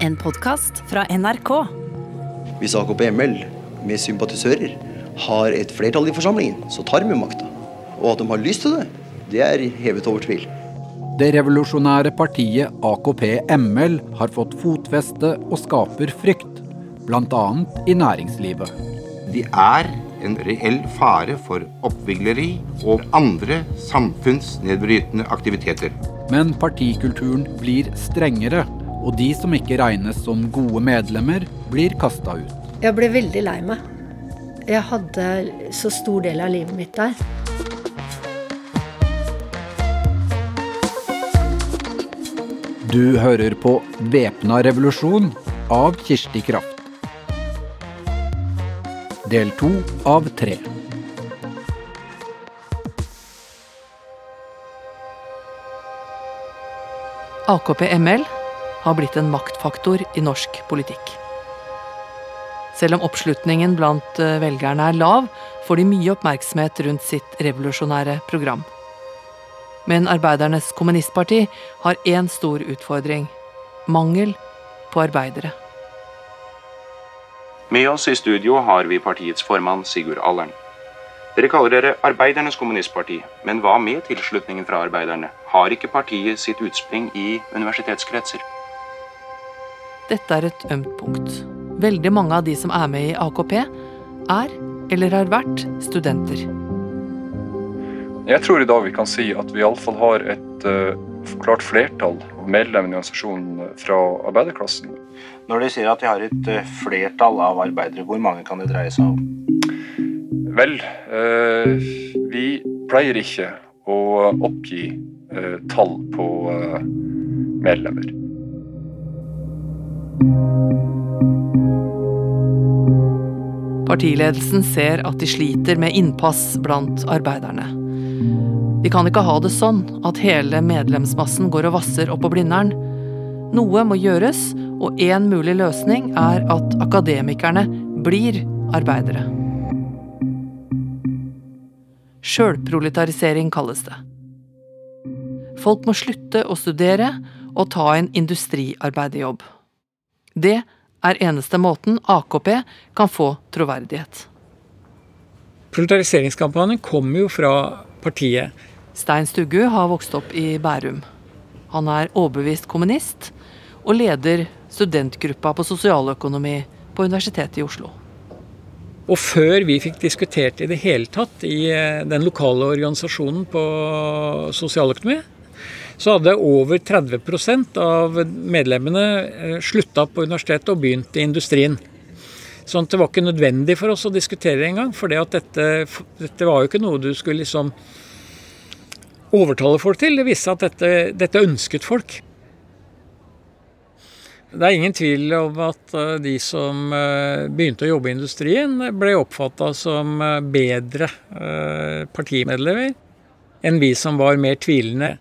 En podkast fra NRK. Hvis AKP-ML med sympatisører har et flertall i forsamlingen, så tar vi makta. Og at de har lyst til det, det er hevet over tvil. Det revolusjonære partiet AKP-ML har fått fotfeste og skaper frykt, bl.a. i næringslivet. De er en reell fare for oppvigleri og andre samfunnsnedbrytende aktiviteter. Men partikulturen blir strengere, og de som ikke regnes som gode medlemmer, blir kasta ut. Jeg ble veldig lei meg. Jeg hadde så stor del av livet mitt der. Du hører på Væpna revolusjon av Kirsti Kraft. Del to av tre. AKP-ML har blitt en maktfaktor i norsk politikk. Selv om oppslutningen blant eh, velgerne er lav, får de mye oppmerksomhet rundt sitt revolusjonære program. Men Arbeidernes Kommunistparti har én stor utfordring mangel på arbeidere. Med oss i studio har vi partiets formann Sigurd Allern. Dere kaller dere Arbeidernes Kommunistparti, men hva med tilslutningen fra arbeiderne? Har ikke partiet sitt utspring i universitetskretser? Dette er et ømt punkt. Veldig mange av de som er med i AKP, er eller har vært studenter. Jeg tror i dag vi kan si at vi iallfall har et uh, klart flertall av medlemmene i organisasjonen fra arbeiderklassen. Når de sier at de har et uh, flertall av arbeidere, hvor mange kan det dreie seg om? Vel, uh, vi pleier ikke å oppgi tall på medlemmer. Partiledelsen ser at de sliter med innpass blant arbeiderne. Vi kan ikke ha det sånn at hele medlemsmassen går og vasser oppå Blindern. Noe må gjøres, og én mulig løsning er at akademikerne blir arbeidere. Sjølproletarisering kalles det. Folk må slutte å studere og ta en industriarbeiderjobb. Det er eneste måten AKP kan få troverdighet. Proletariseringskampanjen kommer jo fra partiet. Stein Stuggu har vokst opp i Bærum. Han er overbevist kommunist og leder studentgruppa på sosialøkonomi på Universitetet i Oslo. Og før vi fikk diskutert i det hele tatt i eh, den lokale organisasjonen på sosialøkonomi, så hadde over 30 av medlemmene eh, slutta på universitetet og begynt i industrien. Sånn at det var ikke nødvendig for oss å diskutere det engang. For dette, dette, var jo ikke noe du skulle liksom overtale folk til. Det viste seg at dette, dette ønsket folk. Det er ingen tvil om at eh, de som eh, begynte å jobbe i industrien, ble oppfatta som bedre partimedlemmer enn vi som var mer tvilende.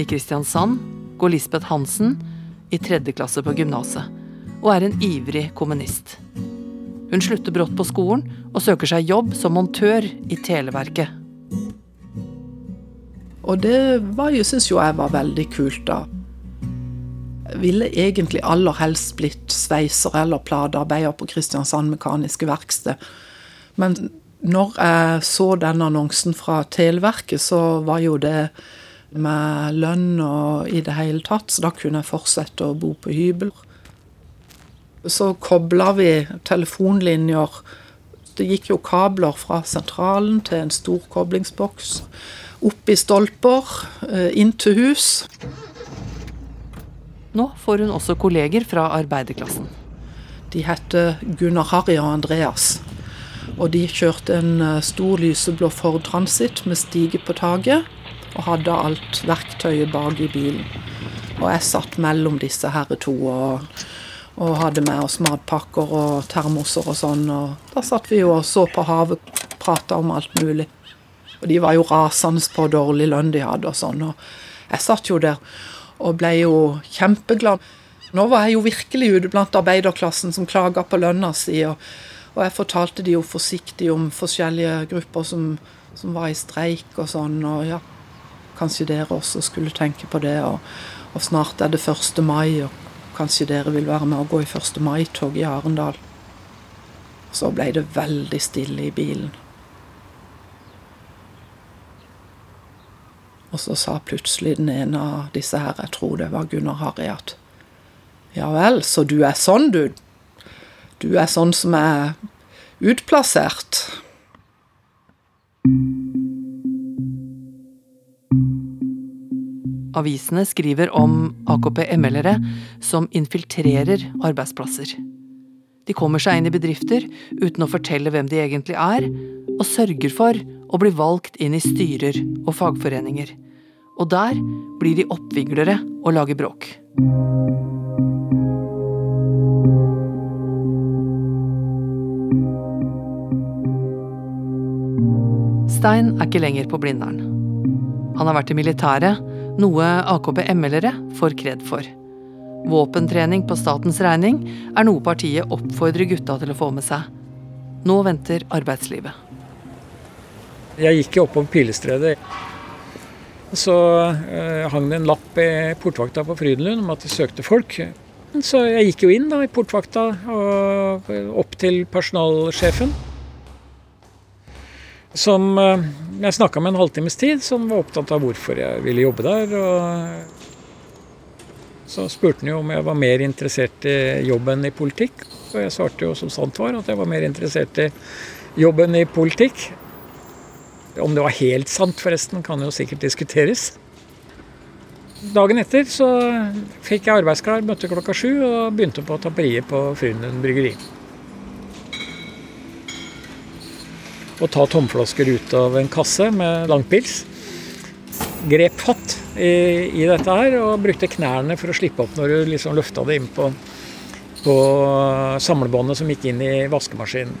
I Kristiansand går Lisbeth Hansen i tredje klasse på gymnaset, og er en ivrig kommunist. Hun slutter brått på skolen og søker seg jobb som montør i Televerket. Og det var jo, syns jo jeg var veldig kult, da. Jeg ville egentlig aller helst blitt sveiser eller platearbeider på Kristiansand Mekaniske Verksted. Men når jeg så den annonsen fra Televerket, så var jo det med lønn og i det hele tatt, så da kunne jeg fortsette å bo på hybel. Så kobla vi telefonlinjer. Det gikk jo kabler fra sentralen til en stor koblingsboks. Opp i stolper, eh, inn til hus. Nå får hun også kolleger fra arbeiderklassen. De heter Gunnar Harry og Andreas. Og de kjørte en eh, stor lyseblå Ford Transit med stige på taket, og hadde alt verktøyet bak i bilen. Og jeg satt mellom disse herre to og, og hadde med oss matpakker og termoser og sånn. Og da satt vi jo og så på havet, prata om alt mulig. Og de var jo rasende på dårlig lønn de hadde og sånn. Og jeg satt jo der og ble jo kjempeglad. Nå var jeg jo virkelig ute blant arbeiderklassen som klaga på lønna si. og og jeg fortalte de jo forsiktig om forskjellige grupper som, som var i streik og sånn. Og ja, kanskje dere også skulle tenke på det. Og, og snart er det 1. mai, og kanskje dere vil være med og gå i 1. mai-tog i Arendal. Så ble det veldig stille i bilen. Og så sa plutselig den ene av disse her, jeg tror det var Gunnar Harry, at ja vel, så du er sånn, du. Du er sånn som er utplassert. Avisene skriver om AKP-ML-ere som infiltrerer arbeidsplasser. De kommer seg inn i bedrifter uten å fortelle hvem de egentlig er, og sørger for å bli valgt inn i styrer og fagforeninger. Og der blir de oppviglere og lager bråk. Stein er ikke lenger på Blindern. Han har vært i militæret, noe AKP-ML-ere får kred for. Våpentrening på statens regning er noe partiet oppfordrer gutta til å få med seg. Nå venter arbeidslivet. Jeg gikk jo oppover Pilestredet. Så eh, hang det en lapp i portvakta på Frydenlund om at de søkte folk. Så jeg gikk jo inn da i portvakta og opp til personalsjefen. Som uh, jeg snakka med en halvtimes tid, som var opptatt av hvorfor jeg ville jobbe der. og så spurte han jo om jeg var mer interessert i jobben i politikk. Og jeg svarte jo som sant var, at jeg var mer interessert i jobben i politikk. Om det var helt sant, forresten, kan jo sikkert diskuteres. Dagen etter så fikk jeg arbeidsklar, møtte klokka sju og begynte på tapperiet på Frydenlund bryggeri. Å ta tomflasker ut av en kasse med langpils. Grep fatt i, i, dette her, og brukte knærne for å slippe opp når du liksom løfta det inn på, på samlebåndet som gikk inn i vaskemaskinen.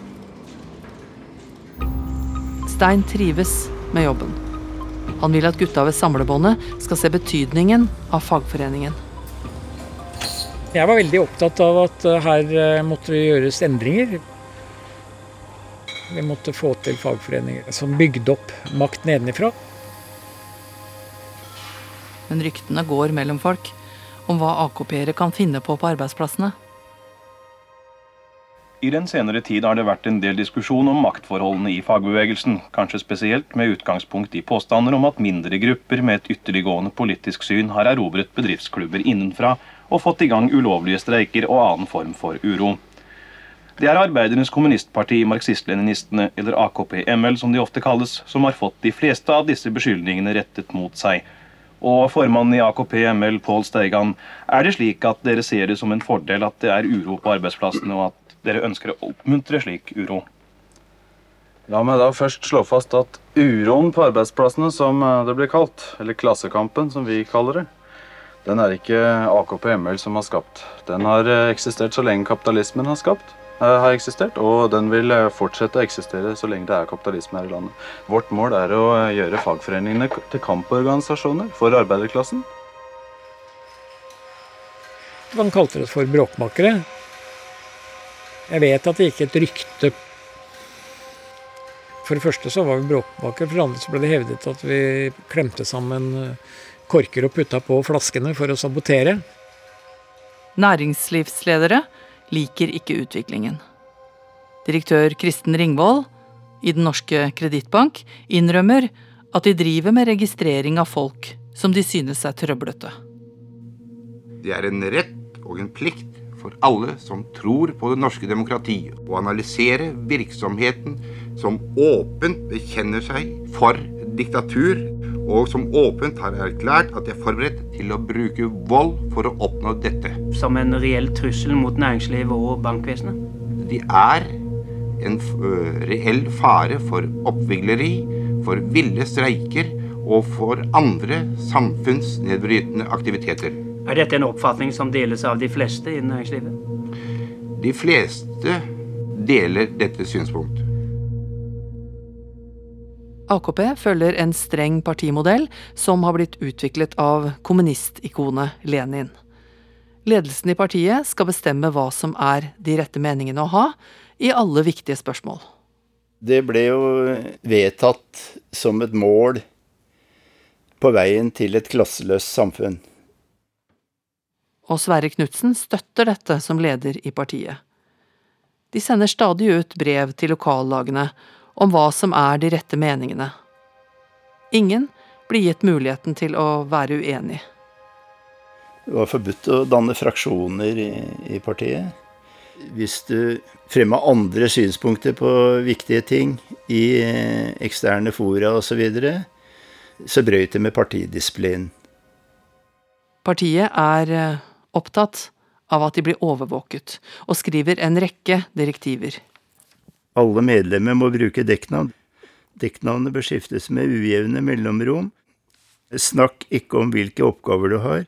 Stein trives med jobben. Han vil at gutta ved samlebåndet skal se betydningen av fagforeningen. Jeg var veldig opptatt av at eh, her eh, måtte vi gjøres endringer. Vi måtte få til fagforeninger som bygde opp makt nedenifra men ryktene går mellom folk om hva AKP-ere kan finne på på arbeidsplassene. I den senere tid har det vært en del diskusjon om maktforholdene i fagbevegelsen, kanskje spesielt med utgangspunkt i påstander om at mindre grupper med et ytterliggående politisk syn har erobret bedriftsklubber innenfra og fått i gang ulovlige streiker og annen form for uro. Det er Arbeidernes kommunistparti, marxist-leninistene, eller AKP-ML som de ofte kalles, som har fått de fleste av disse beskyldningene rettet mot seg, og formannen i AKP ML, Pål Steigan, er det slik at dere ser det som en fordel at det er uro på arbeidsplassene, og at dere ønsker å oppmuntre slik uro? La meg da først slå fast at uroen på arbeidsplassene, som eh, det blir kalt, eller klassekampen som vi kaller det, den er ikke AKP ML som har skapt. Den har eh, eksistert så lenge kapitalismen har skapt. Eh, har eksistert, og den vil eh, fortsette å eksistere så lenge det er kapitalisme her i landet. Vårt mål er å eh, gjøre fagforeningene til kamporganisasjoner for arbeiderklassen. Man kalte det for bråkmakere. Jeg vet at det gikk et rykte For det første så var vi bråkmakere, for det andre så ble det hevdet at vi klemte sammen korker og putta på flaskene for å sabotere. Næringslivsledere liker ikke utviklingen. Direktør Kristen Ringvold i Den norske kredittbank innrømmer at de driver med registrering av folk som de synes er trøblete. Det er en rett og en plikt for alle som tror på det norske demokratiet, å analysere virksomheten som åpent bekjenner seg for diktatur og som åpent har erklært at de er forberedt til å bruke vold for å oppnå dette. Som en reell trussel mot næringslivet og bankvesenet? De er en reell fare for oppvigleri, for ville streiker og for andre samfunnsnedbrytende aktiviteter. Er dette en oppfatning som deles av de fleste i næringslivet? De fleste deler dette synspunktet. AKP følger en streng partimodell som har blitt utviklet av kommunistikonet Lenin. Ledelsen i partiet skal bestemme hva som er de rette meningene å ha i alle viktige spørsmål. Det ble jo vedtatt som et mål på veien til et klasseløst samfunn. Og Sverre Knutsen støtter dette som leder i partiet. De sender stadig ut brev til lokallagene om hva som er de rette meningene. Ingen blir gitt muligheten til å være uenig. Det var forbudt å danne fraksjoner i, i partiet. Hvis du fremma andre synspunkter på viktige ting i eksterne fora osv., så, videre, så brøyt det med partidisiplin. Partiet er eh, opptatt av at de blir overvåket, og skriver en rekke direktiver. Alle medlemmer må bruke dekknavn. Dekknavnet bør skiftes med ujevne mellomrom. Snakk ikke om hvilke oppgaver du har.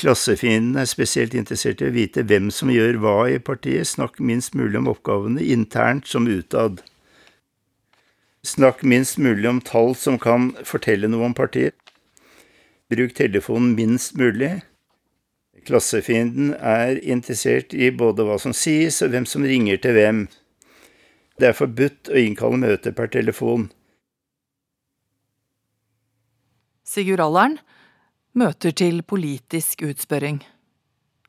Klassefienden er spesielt interessert i å vite hvem som gjør hva i partiet. Snakk minst mulig om oppgavene, internt som utad. Snakk minst mulig om tall som kan fortelle noe om partiet. Bruk telefonen minst mulig. Klassefienden er interessert i både hva som sies og hvem som ringer til hvem. Det er forbudt å innkalle møter per telefon. Sigurd Allern møter til politisk utspørring.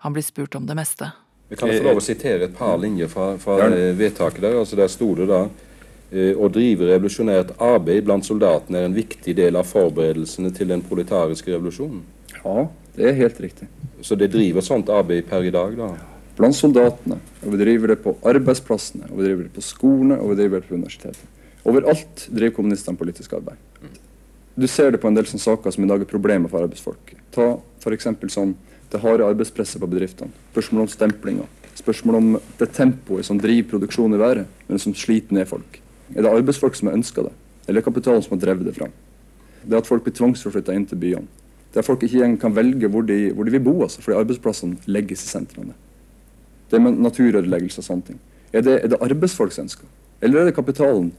Han blir spurt om det meste. Vi kan få lov å sitere et par linjer fra, fra eh, vedtaket der. altså Der sto det da eh, å drive revolusjonært arbeid blant soldatene er en viktig del av forberedelsene til den proletariske revolusjonen. Ja, det er helt riktig. Så det driver sånt arbeid per i dag, da? Blant soldatene. Og vi driver det på arbeidsplassene, og vi driver det på skolene og vi driver det på universitetet. Overalt driver kommunistene politisk arbeid. Du ser det på en del sånne saker som i dag er problemer for arbeidsfolk. Ta f.eks. sånn det harde arbeidspresset på bedriftene. Spørsmål om stemplinger. Spørsmål om det tempoet som driver produksjonen i været, men som sliter ned folk. Er det arbeidsfolk som har ønska det, eller er kapitalen som har drevet det fram? Det at folk blir tvangsforflytta inn til byene. Det at folk ikke engang kan velge hvor de, hvor de vil bo, altså, fordi arbeidsplassene legges i sentrene. Det med naturødeleggelse og sånne ting. Er det, er det arbeidsfolks ønsker, eller er det kapitalen?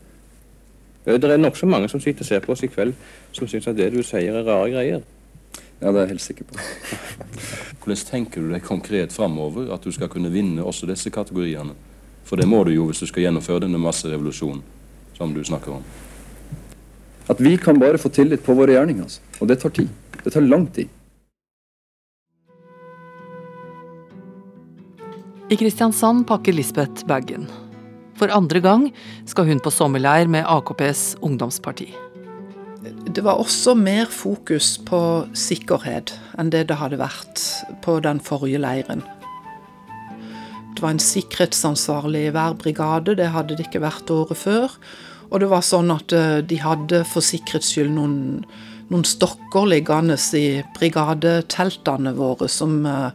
Det er nokså mange som sitter og ser på oss i kveld som syns at det du sier er rare greier. Ja, det er jeg helt sikker på. Hvordan tenker du deg konkret framover at du skal kunne vinne også disse kategoriene? For det må du jo hvis du skal gjennomføre denne masserevolusjonen som du snakker om. At vi kan bare få tillit på våre gjerninger. Altså. Og det tar tid. Det tar lang tid. I Kristiansand pakker Lisbeth bagen. For andre gang skal hun på sommerleir med AKPs ungdomsparti. Det var også mer fokus på sikkerhet enn det det hadde vært på den forrige leiren. Det var en sikkerhetsansvarlig i hver brigade, det hadde det ikke vært året før. Og det var sånn at eh, de hadde for sikkerhets skyld noen, noen stokker liggende i brigadeteltene våre som, eh,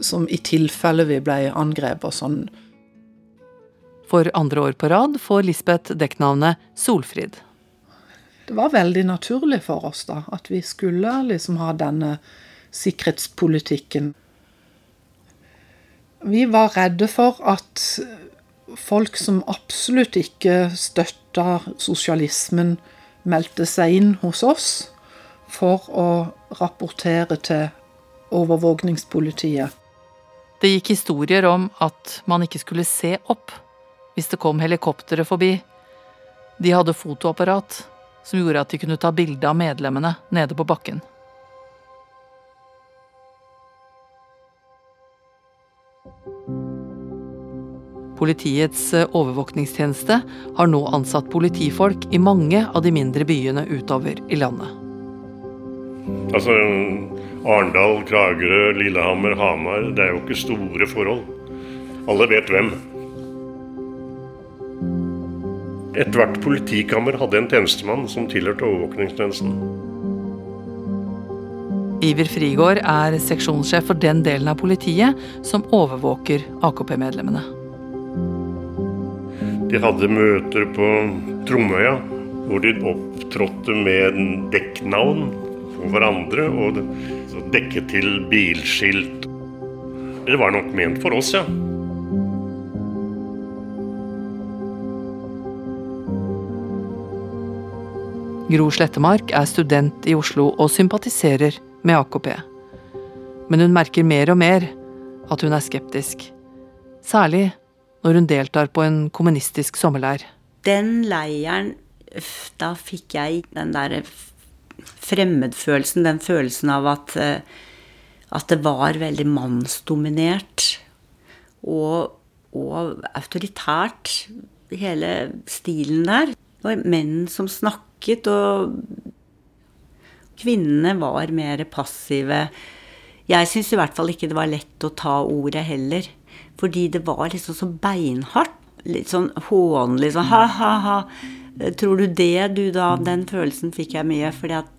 som i tilfelle vi ble angrepet sånn. For andre år på rad får Lisbeth dekknavnet Solfrid. Det var veldig naturlig for oss da, at vi skulle liksom ha denne sikkerhetspolitikken. Vi var redde for at folk som absolutt ikke støtta sosialismen, meldte seg inn hos oss for å rapportere til overvåkningspolitiet. Det gikk historier om at man ikke skulle se opp hvis det kom helikoptre forbi. De hadde fotoapparat som gjorde at de kunne ta bilde av medlemmene nede på bakken. Politiets eh, overvåkningstjeneste har nå ansatt politifolk i mange av de mindre byene utover i landet. Altså, Arendal, Kragerø, Lillehammer, Hamar. Det er jo ikke store forhold. Alle vet hvem. Ethvert politikammer hadde en tjenestemann som tilhørte overvåkningstjenesten. Iver Frigård er seksjonssjef for den delen av politiet som overvåker AKP-medlemmene. De hadde møter på Tromøya hvor de opptrådte med dekknavn på hverandre og dekke til bilskilt. Det var nok ment for oss, ja. Gro Slettemark er student i Oslo og sympatiserer med AKP. Men hun merker mer og mer at hun er skeptisk. Særlig når hun deltar på en kommunistisk sommerleir. Den leiren Da fikk jeg den derre fremmedfølelsen, den følelsen av at, eh, at det var veldig mannsdominert. Og, og autoritært, hele stilen der. Det var menn som snakket, og kvinnene var mer passive. Jeg syns i hvert fall ikke det var lett å ta ordet heller. Fordi det var liksom så beinhardt. Litt sånn hånlig sånn ha-ha-ha. Tror du det, du, da? Den følelsen fikk jeg mye. Fordi at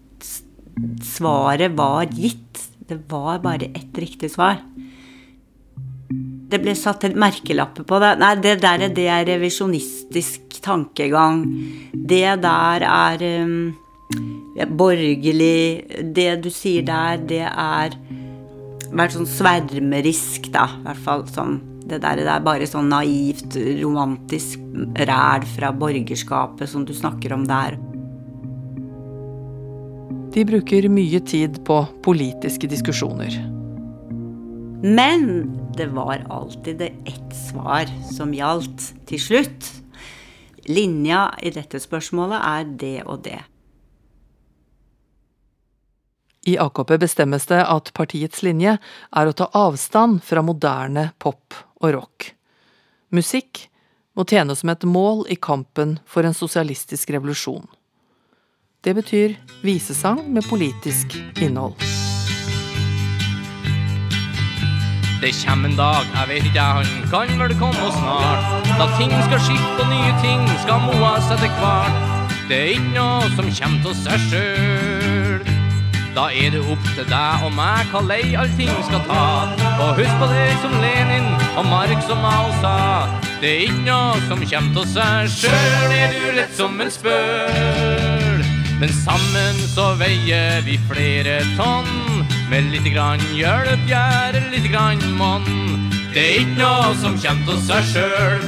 svaret var gitt. Det var bare ett riktig svar. Det ble satt en merkelappe på det. Nei, det der det er revisjonistisk tankegang. Det der er um, borgerlig. Det du sier der, det er vært sånn svermerisk, da. I hvert fall sånn det der det er bare sånn naivt, romantisk ræl fra borgerskapet som du snakker om der. De bruker mye tid på politiske diskusjoner. Men det var alltid det ett svar som gjaldt til slutt. Linja i dette spørsmålet er det og det. I AKP bestemmes det at partiets linje er å ta avstand fra moderne pop og rock. Musikk må tjene som et mål i kampen for en sosialistisk revolusjon. Det betyr visesang med politisk innhold. Det kommer en dag, jeg vet ikke han kan vel komme snart. Da ting skal skifte og nye ting skal moas etter hvert. Det er ikke noe som kommer til seg sjøl. Da er det opp til deg og meg hva lei allting skal ta. Og husk på det som Lenin og Mark som Mao sa. Det er ikke noe som kommer til seg sjøl, er du lett som en spøl. Men sammen så veier vi flere tonn. Med lite grann hjelp gjør lite grann monn. Det er ikke noe som kommer til seg sjøl.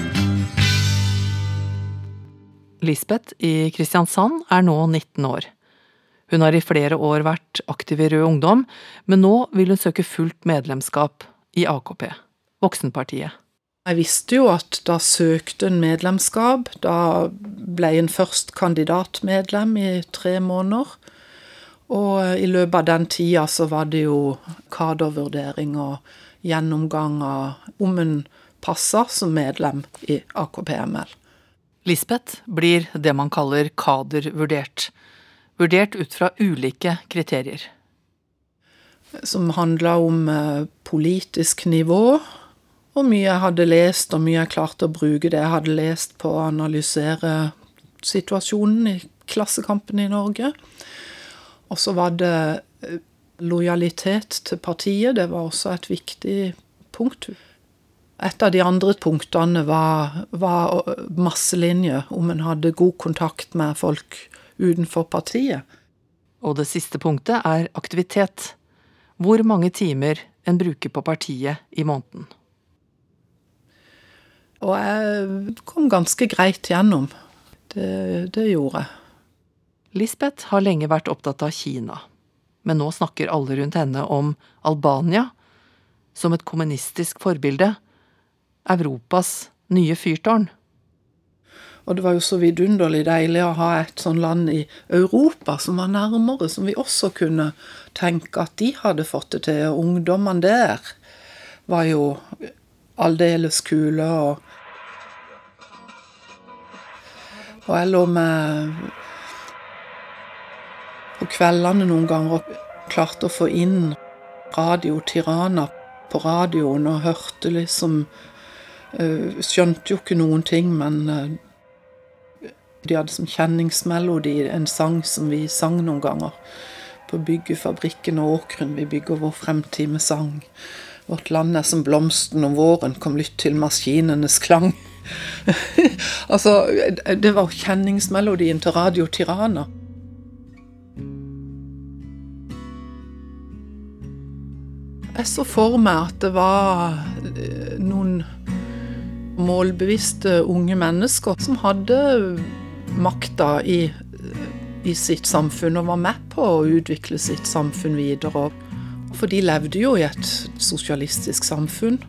Lisbeth i Kristiansand er nå 19 år. Hun har i flere år vært aktiv i Rød Ungdom, men nå vil hun søke fullt medlemskap i AKP, voksenpartiet. Jeg visste jo at da søkte en medlemskap. Da ble en først kandidatmedlem i tre måneder. Og i løpet av den tida så var det jo kadervurdering og gjennomgang av om en passa som medlem i AKP-ML. Lisbeth blir det man kaller kadervurdert vurdert ut fra ulike kriterier. Som handla om eh, politisk nivå, hvor mye jeg hadde lest, og mye jeg klarte å bruke det jeg hadde lest på å analysere situasjonen i Klassekampen i Norge. Og så var det eh, lojalitet til partiet. Det var også et viktig punkt. Et av de andre punktene var, var masselinje, om en hadde god kontakt med folk utenfor partiet. Og det siste punktet er aktivitet. Hvor mange timer en bruker på partiet i måneden. Og jeg kom ganske greit gjennom. Det, det gjorde jeg. Lisbeth har lenge vært opptatt av Kina, men nå snakker alle rundt henne om Albania som et kommunistisk forbilde. Europas nye fyrtårn. Og det var jo så vidunderlig deilig å ha et sånn land i Europa som var nærmere, som vi også kunne tenke at de hadde fått det til. Og ungdommene der var jo aldeles kule. Og, og jeg lå med på kveldene noen ganger og klarte å få inn Radio Tirana på radioen og hørte liksom uh, Skjønte jo ikke noen ting, men uh, de hadde som kjenningsmelodi en sang som vi sang noen ganger. På byggefabrikken og åkeren vi bygger vår fremtid med sang. Vårt land er som blomsten om våren, kom lytt til maskinenes klang. altså, det var kjenningsmelodien til Radio Tirana. Jeg så for meg at det var eh, noen målbevisste unge mennesker som hadde makta i, i, sitt samfunn og var med på å utvikle sitt samfunn videre. For de levde jo i et sosialistisk samfunn.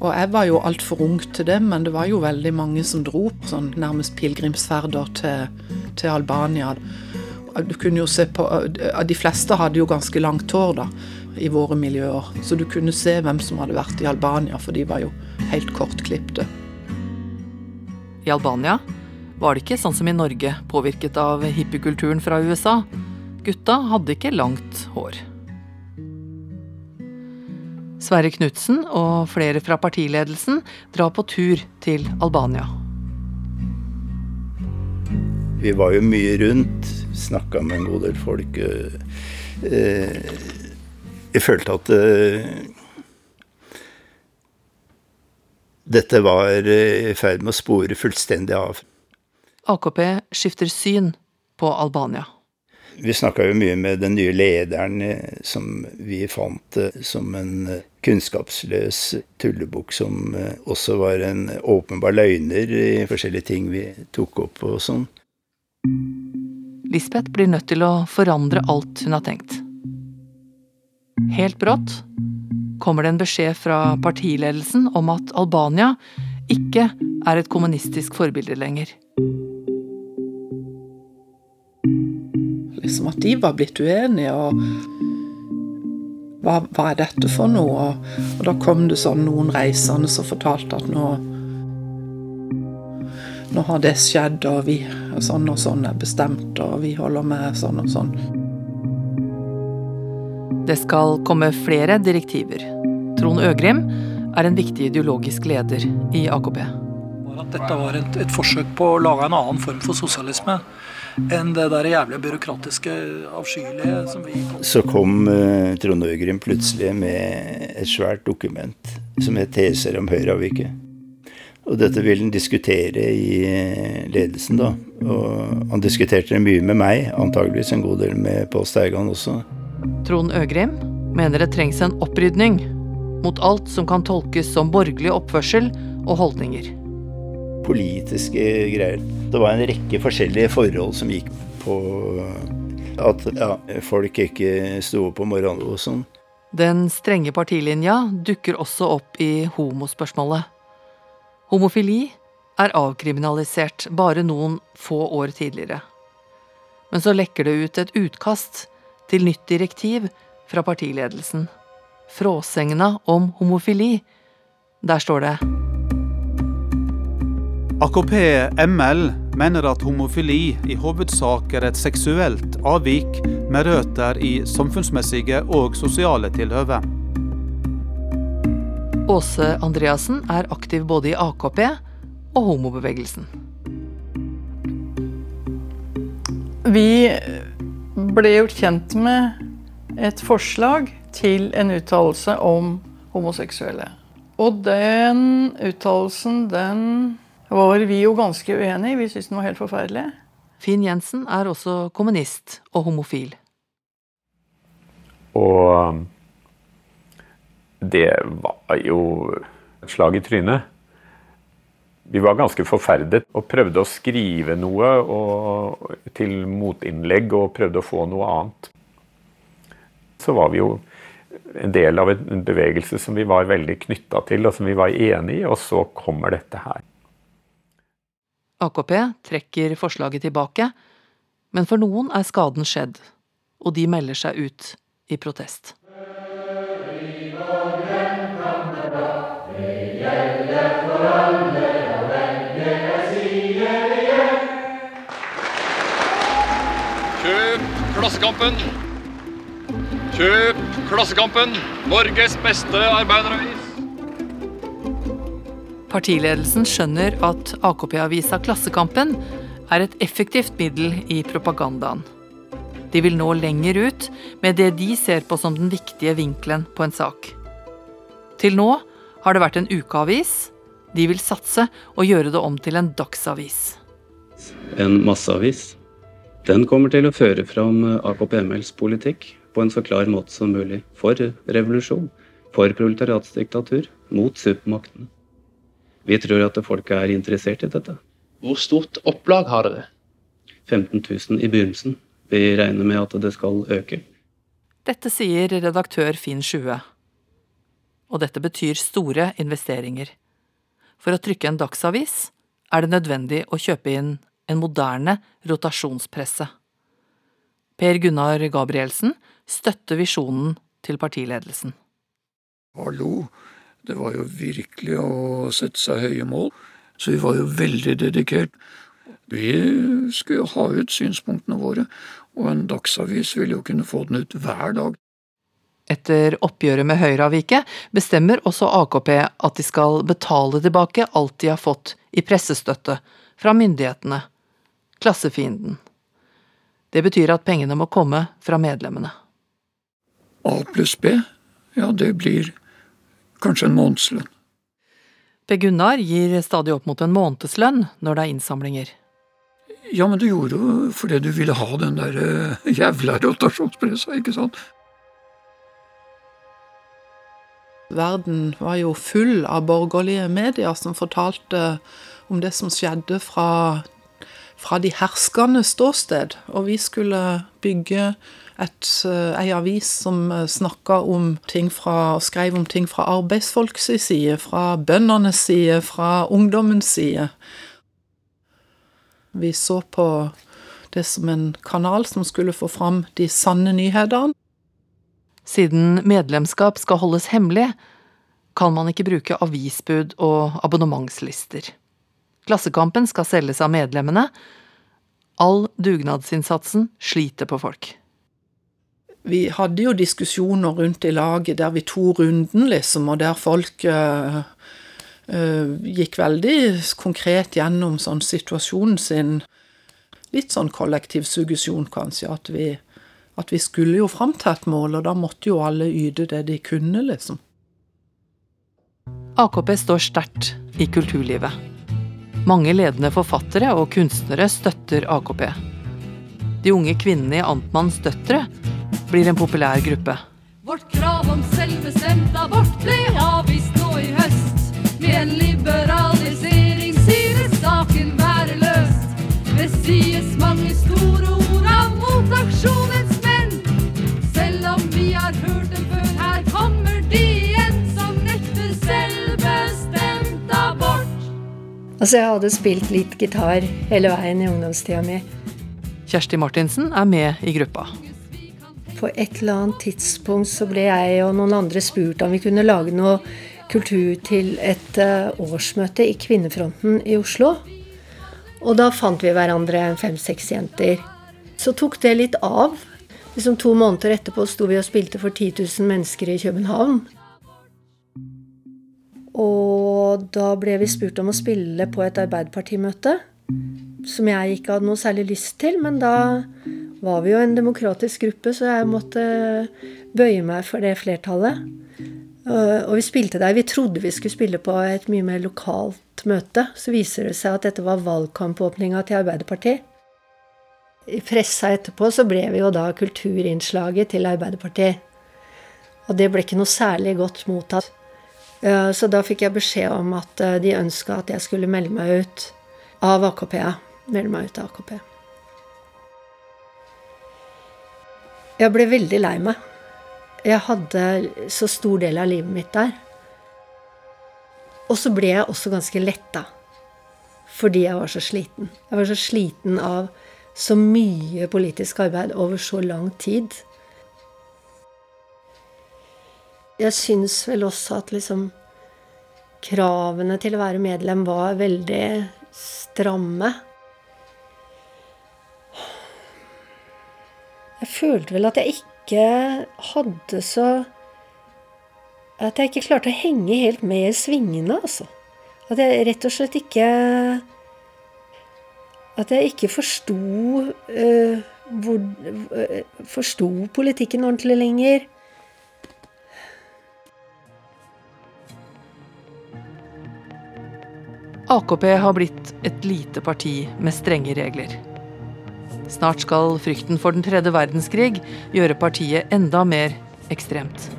Og jeg var jo altfor ung til det, men det var jo veldig mange som dro på sånn nærmest pilegrimsferder til, til Albania. Du kunne jo se på, De fleste hadde jo ganske langt hår da, i våre miljøer. Så du kunne se hvem som hadde vært i Albania, for de var jo helt kortklipte. I Albania var det ikke sånn som i Norge, påvirket av hippiekulturen fra USA. Gutta hadde ikke langt hår. Sverre Knutsen og flere fra partiledelsen drar på tur til Albania. Vi var jo mye rundt, snakka med en god del folk. Eh, jeg følte at eh, dette var i ferd med å spore fullstendig av. AKP skifter syn på Albania. Vi snakka jo mye med den nye lederen eh, som vi fant som en kunnskapsløs tullebukk som også var en åpenbar løgner i forskjellige ting vi tok opp og sånn. Lisbeth blir nødt til å forandre alt hun har tenkt. Helt brått kommer det en beskjed fra partiledelsen om at Albania ikke er et kommunistisk forbilde lenger. Liksom at de var blitt uenige, og hva, hva er dette for noe? Og da kom det sånn noen reisende som fortalte at nå nå har det skjedd, og vi sånn og sånn er bestemt, og vi holder med sånn og sånn. Det skal komme flere direktiver. Trond Øgrim er en viktig ideologisk leder i AKP. At dette var et, et forsøk på å lage en annen form for sosialisme enn det der jævlig byråkratiske, avskyelige som vi Så kom uh, Trond Øgrim plutselig med et svært dokument som het 'Teser om Høyreavviket'. Og dette ville han diskutere i eh, ledelsen, da. Og han diskuterte det mye med meg, antageligvis en god del med Pål Steigan også. Trond Øgrim mener det trengs en opprydning mot alt som kan tolkes som borgerlig oppførsel og holdninger. Politiske greier. Det var en rekke forskjellige forhold som gikk på at ja, folk ikke sto opp om morgenen og sånn. Den strenge partilinja dukker også opp i homospørsmålet. Homofili er avkriminalisert bare noen få år tidligere. Men så lekker det ut et utkast til nytt direktiv fra partiledelsen. Fråsegna om homofili. Der står det AKP ML mener at homofili i hovedsak er et seksuelt avvik med røtter i samfunnsmessige og sosiale tilhøve. Åse Andreassen er aktiv både i AKP og homobevegelsen. Vi ble gjort kjent med et forslag til en uttalelse om homoseksuelle. Og den uttalelsen, den var vi jo ganske uenige. Vi syntes den var helt forferdelig. Finn Jensen er også kommunist og homofil. Og det var jo et slag i trynet. Vi var ganske forferdet og prøvde å skrive noe og, til motinnlegg og prøvde å få noe annet. Så var vi jo en del av en bevegelse som vi var veldig knytta til, og som vi var enig i, og så kommer dette her. AKP trekker forslaget tilbake, men for noen er skaden skjedd, og de melder seg ut i protest. Kjøp Klassekampen! Kjøp Klassekampen! Norges beste arbeideravis! Partiledelsen skjønner at AKP-avisa Klassekampen er et effektivt middel i propagandaen. De vil nå lenger ut med det de ser på som den viktige vinkelen på en sak. Til nå har det vært en ukeavis. De vil satse og gjøre det om til en dagsavis. En masseavis den kommer til å føre fram AKP-MLs politikk på en så klar måte som mulig. For revolusjon, for proletariatsdiktatur, mot supermaktene. Vi tror at folk er interessert i dette. Hvor stort opplag har dere? 15 000 i begynnelsen. Vi regner med at det skal øke. Dette sier redaktør Finn Sjue. Og dette betyr store investeringer. For å trykke en dagsavis er det nødvendig å kjøpe inn en moderne rotasjonspresse. Per Gunnar Gabrielsen støtter visjonen til partiledelsen. Hallo, det var jo virkelig å sette seg høye mål, så vi var jo veldig dedikert. Vi skulle ha ut synspunktene våre, og en dagsavis ville jo kunne få den ut hver dag. Etter oppgjøret med Høyreavviket bestemmer også AKP at de skal betale tilbake alt de har fått i pressestøtte fra myndighetene, klassefienden. Det betyr at pengene må komme fra medlemmene. A pluss B, ja det blir kanskje en månedslønn. Per Gunnar gir stadig opp mot en månedslønn når det er innsamlinger. Ja, men du gjorde jo fordi du ville ha den der uh, jævla rotasjonspressa, ikke sant? Verden var jo full av borgerlige medier som fortalte om det som skjedde fra, fra de herskende ståsted. Og vi skulle bygge et, ei avis som snakka om ting fra, og skrev om ting fra arbeidsfolks side, fra bøndenes side, fra ungdommens side. Vi så på det som en kanal som skulle få fram de sanne nyhetene. Siden medlemskap skal holdes hemmelig, kan man ikke bruke avisbud og abonnementslister. Klassekampen skal selges av medlemmene. All dugnadsinnsatsen sliter på folk. Vi hadde jo diskusjoner rundt i laget der vi tok runden, liksom, og der folk uh, uh, gikk veldig konkret gjennom sånn situasjonen sin. Litt sånn kollektiv suggesjon, kanskje. At vi, at vi skulle jo fram til et mål, og da måtte jo alle yte det de kunne, liksom. AKP står sterkt i kulturlivet. Mange ledende forfattere og kunstnere støtter AKP. De unge kvinnene i Amtmanns døtre blir en populær gruppe. Vårt krav om selvbestemt abort ble avvist nå i høst. Med en liberalisering synes saken være løst. Det sies mange store ord av motaksjonens menn. Selv om vi har hørt dem før, her kommer de igjen som nekter selvbestemt abort. Altså, jeg hadde spilt litt gitar hele veien i ungdomstida mi. Kjersti Martinsen er med i gruppa. På et eller annet tidspunkt så ble jeg og noen andre spurt om vi kunne lage noe kultur til et årsmøte i Kvinnefronten i Oslo. Og da fant vi hverandre fem-seks jenter. Så tok det litt av. Liksom To måneder etterpå sto vi og spilte for 10 000 mennesker i København. Og da ble vi spurt om å spille på et Arbeiderpartimøte. Som jeg ikke hadde noe særlig lyst til, men da var vi jo en demokratisk gruppe, så jeg måtte bøye meg for det flertallet. Og vi spilte der. Vi trodde vi skulle spille på et mye mer lokalt møte. Så viser det seg at dette var valgkampåpninga til Arbeiderpartiet. I pressa etterpå så ble vi jo da kulturinnslaget til Arbeiderpartiet. Og det ble ikke noe særlig godt mottatt. Så da fikk jeg beskjed om at de ønska at jeg skulle melde meg ut av AKP. Melde meg ut av AKP. Jeg ble veldig lei meg. Jeg hadde så stor del av livet mitt der. Og så ble jeg også ganske letta. Fordi jeg var så sliten. Jeg var så sliten av så mye politisk arbeid over så lang tid. Jeg syns vel også at liksom kravene til å være medlem var veldig stramme. Jeg følte vel at jeg ikke hadde så At jeg ikke klarte å henge helt med i svingene, altså. At jeg rett og slett ikke At jeg ikke forsto uh, hvor uh, Forsto politikken ordentlig lenger. AKP har blitt et lite parti med strenge regler. Snart skal frykten for den tredje verdenskrig gjøre partiet enda mer ekstremt.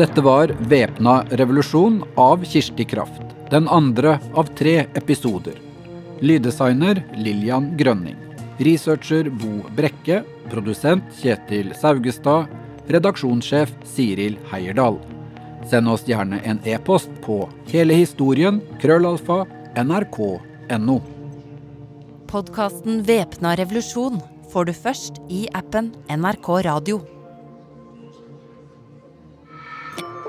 Dette var 'Væpna revolusjon' av Kirsti Kraft. Den andre av tre episoder. Lyddesigner Lillian Grønning. Researcher Bo Brekke. Produsent Kjetil Saugestad. Redaksjonssjef Siril Heierdal. Send oss gjerne en e-post på helehistorien krøllalfa nrk.no. Podkasten Væpna revolusjon får du først i appen NRK Radio.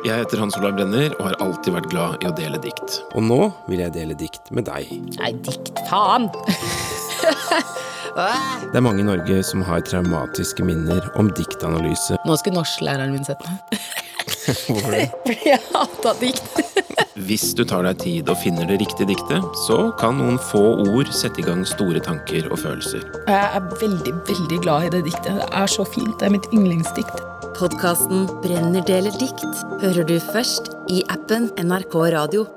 Jeg heter Hans Olav Brenner og har alltid vært glad i å dele dikt. Og nå vil jeg dele dikt med deg. Nei, dikt faen! Det er mange i Norge som har traumatiske minner om diktanalyse. Nå skulle norsklæreren min sett meg. Hvorfor det? Fordi jeg hata dikt. Hvis du tar deg tid og finner det riktige diktet, så kan noen få ord sette i gang store tanker og følelser. Jeg er veldig, veldig glad i det diktet. Det er så fint. Det er mitt yndlingsdikt. Podkasten Brenner deler dikt hører du først i appen NRK Radio.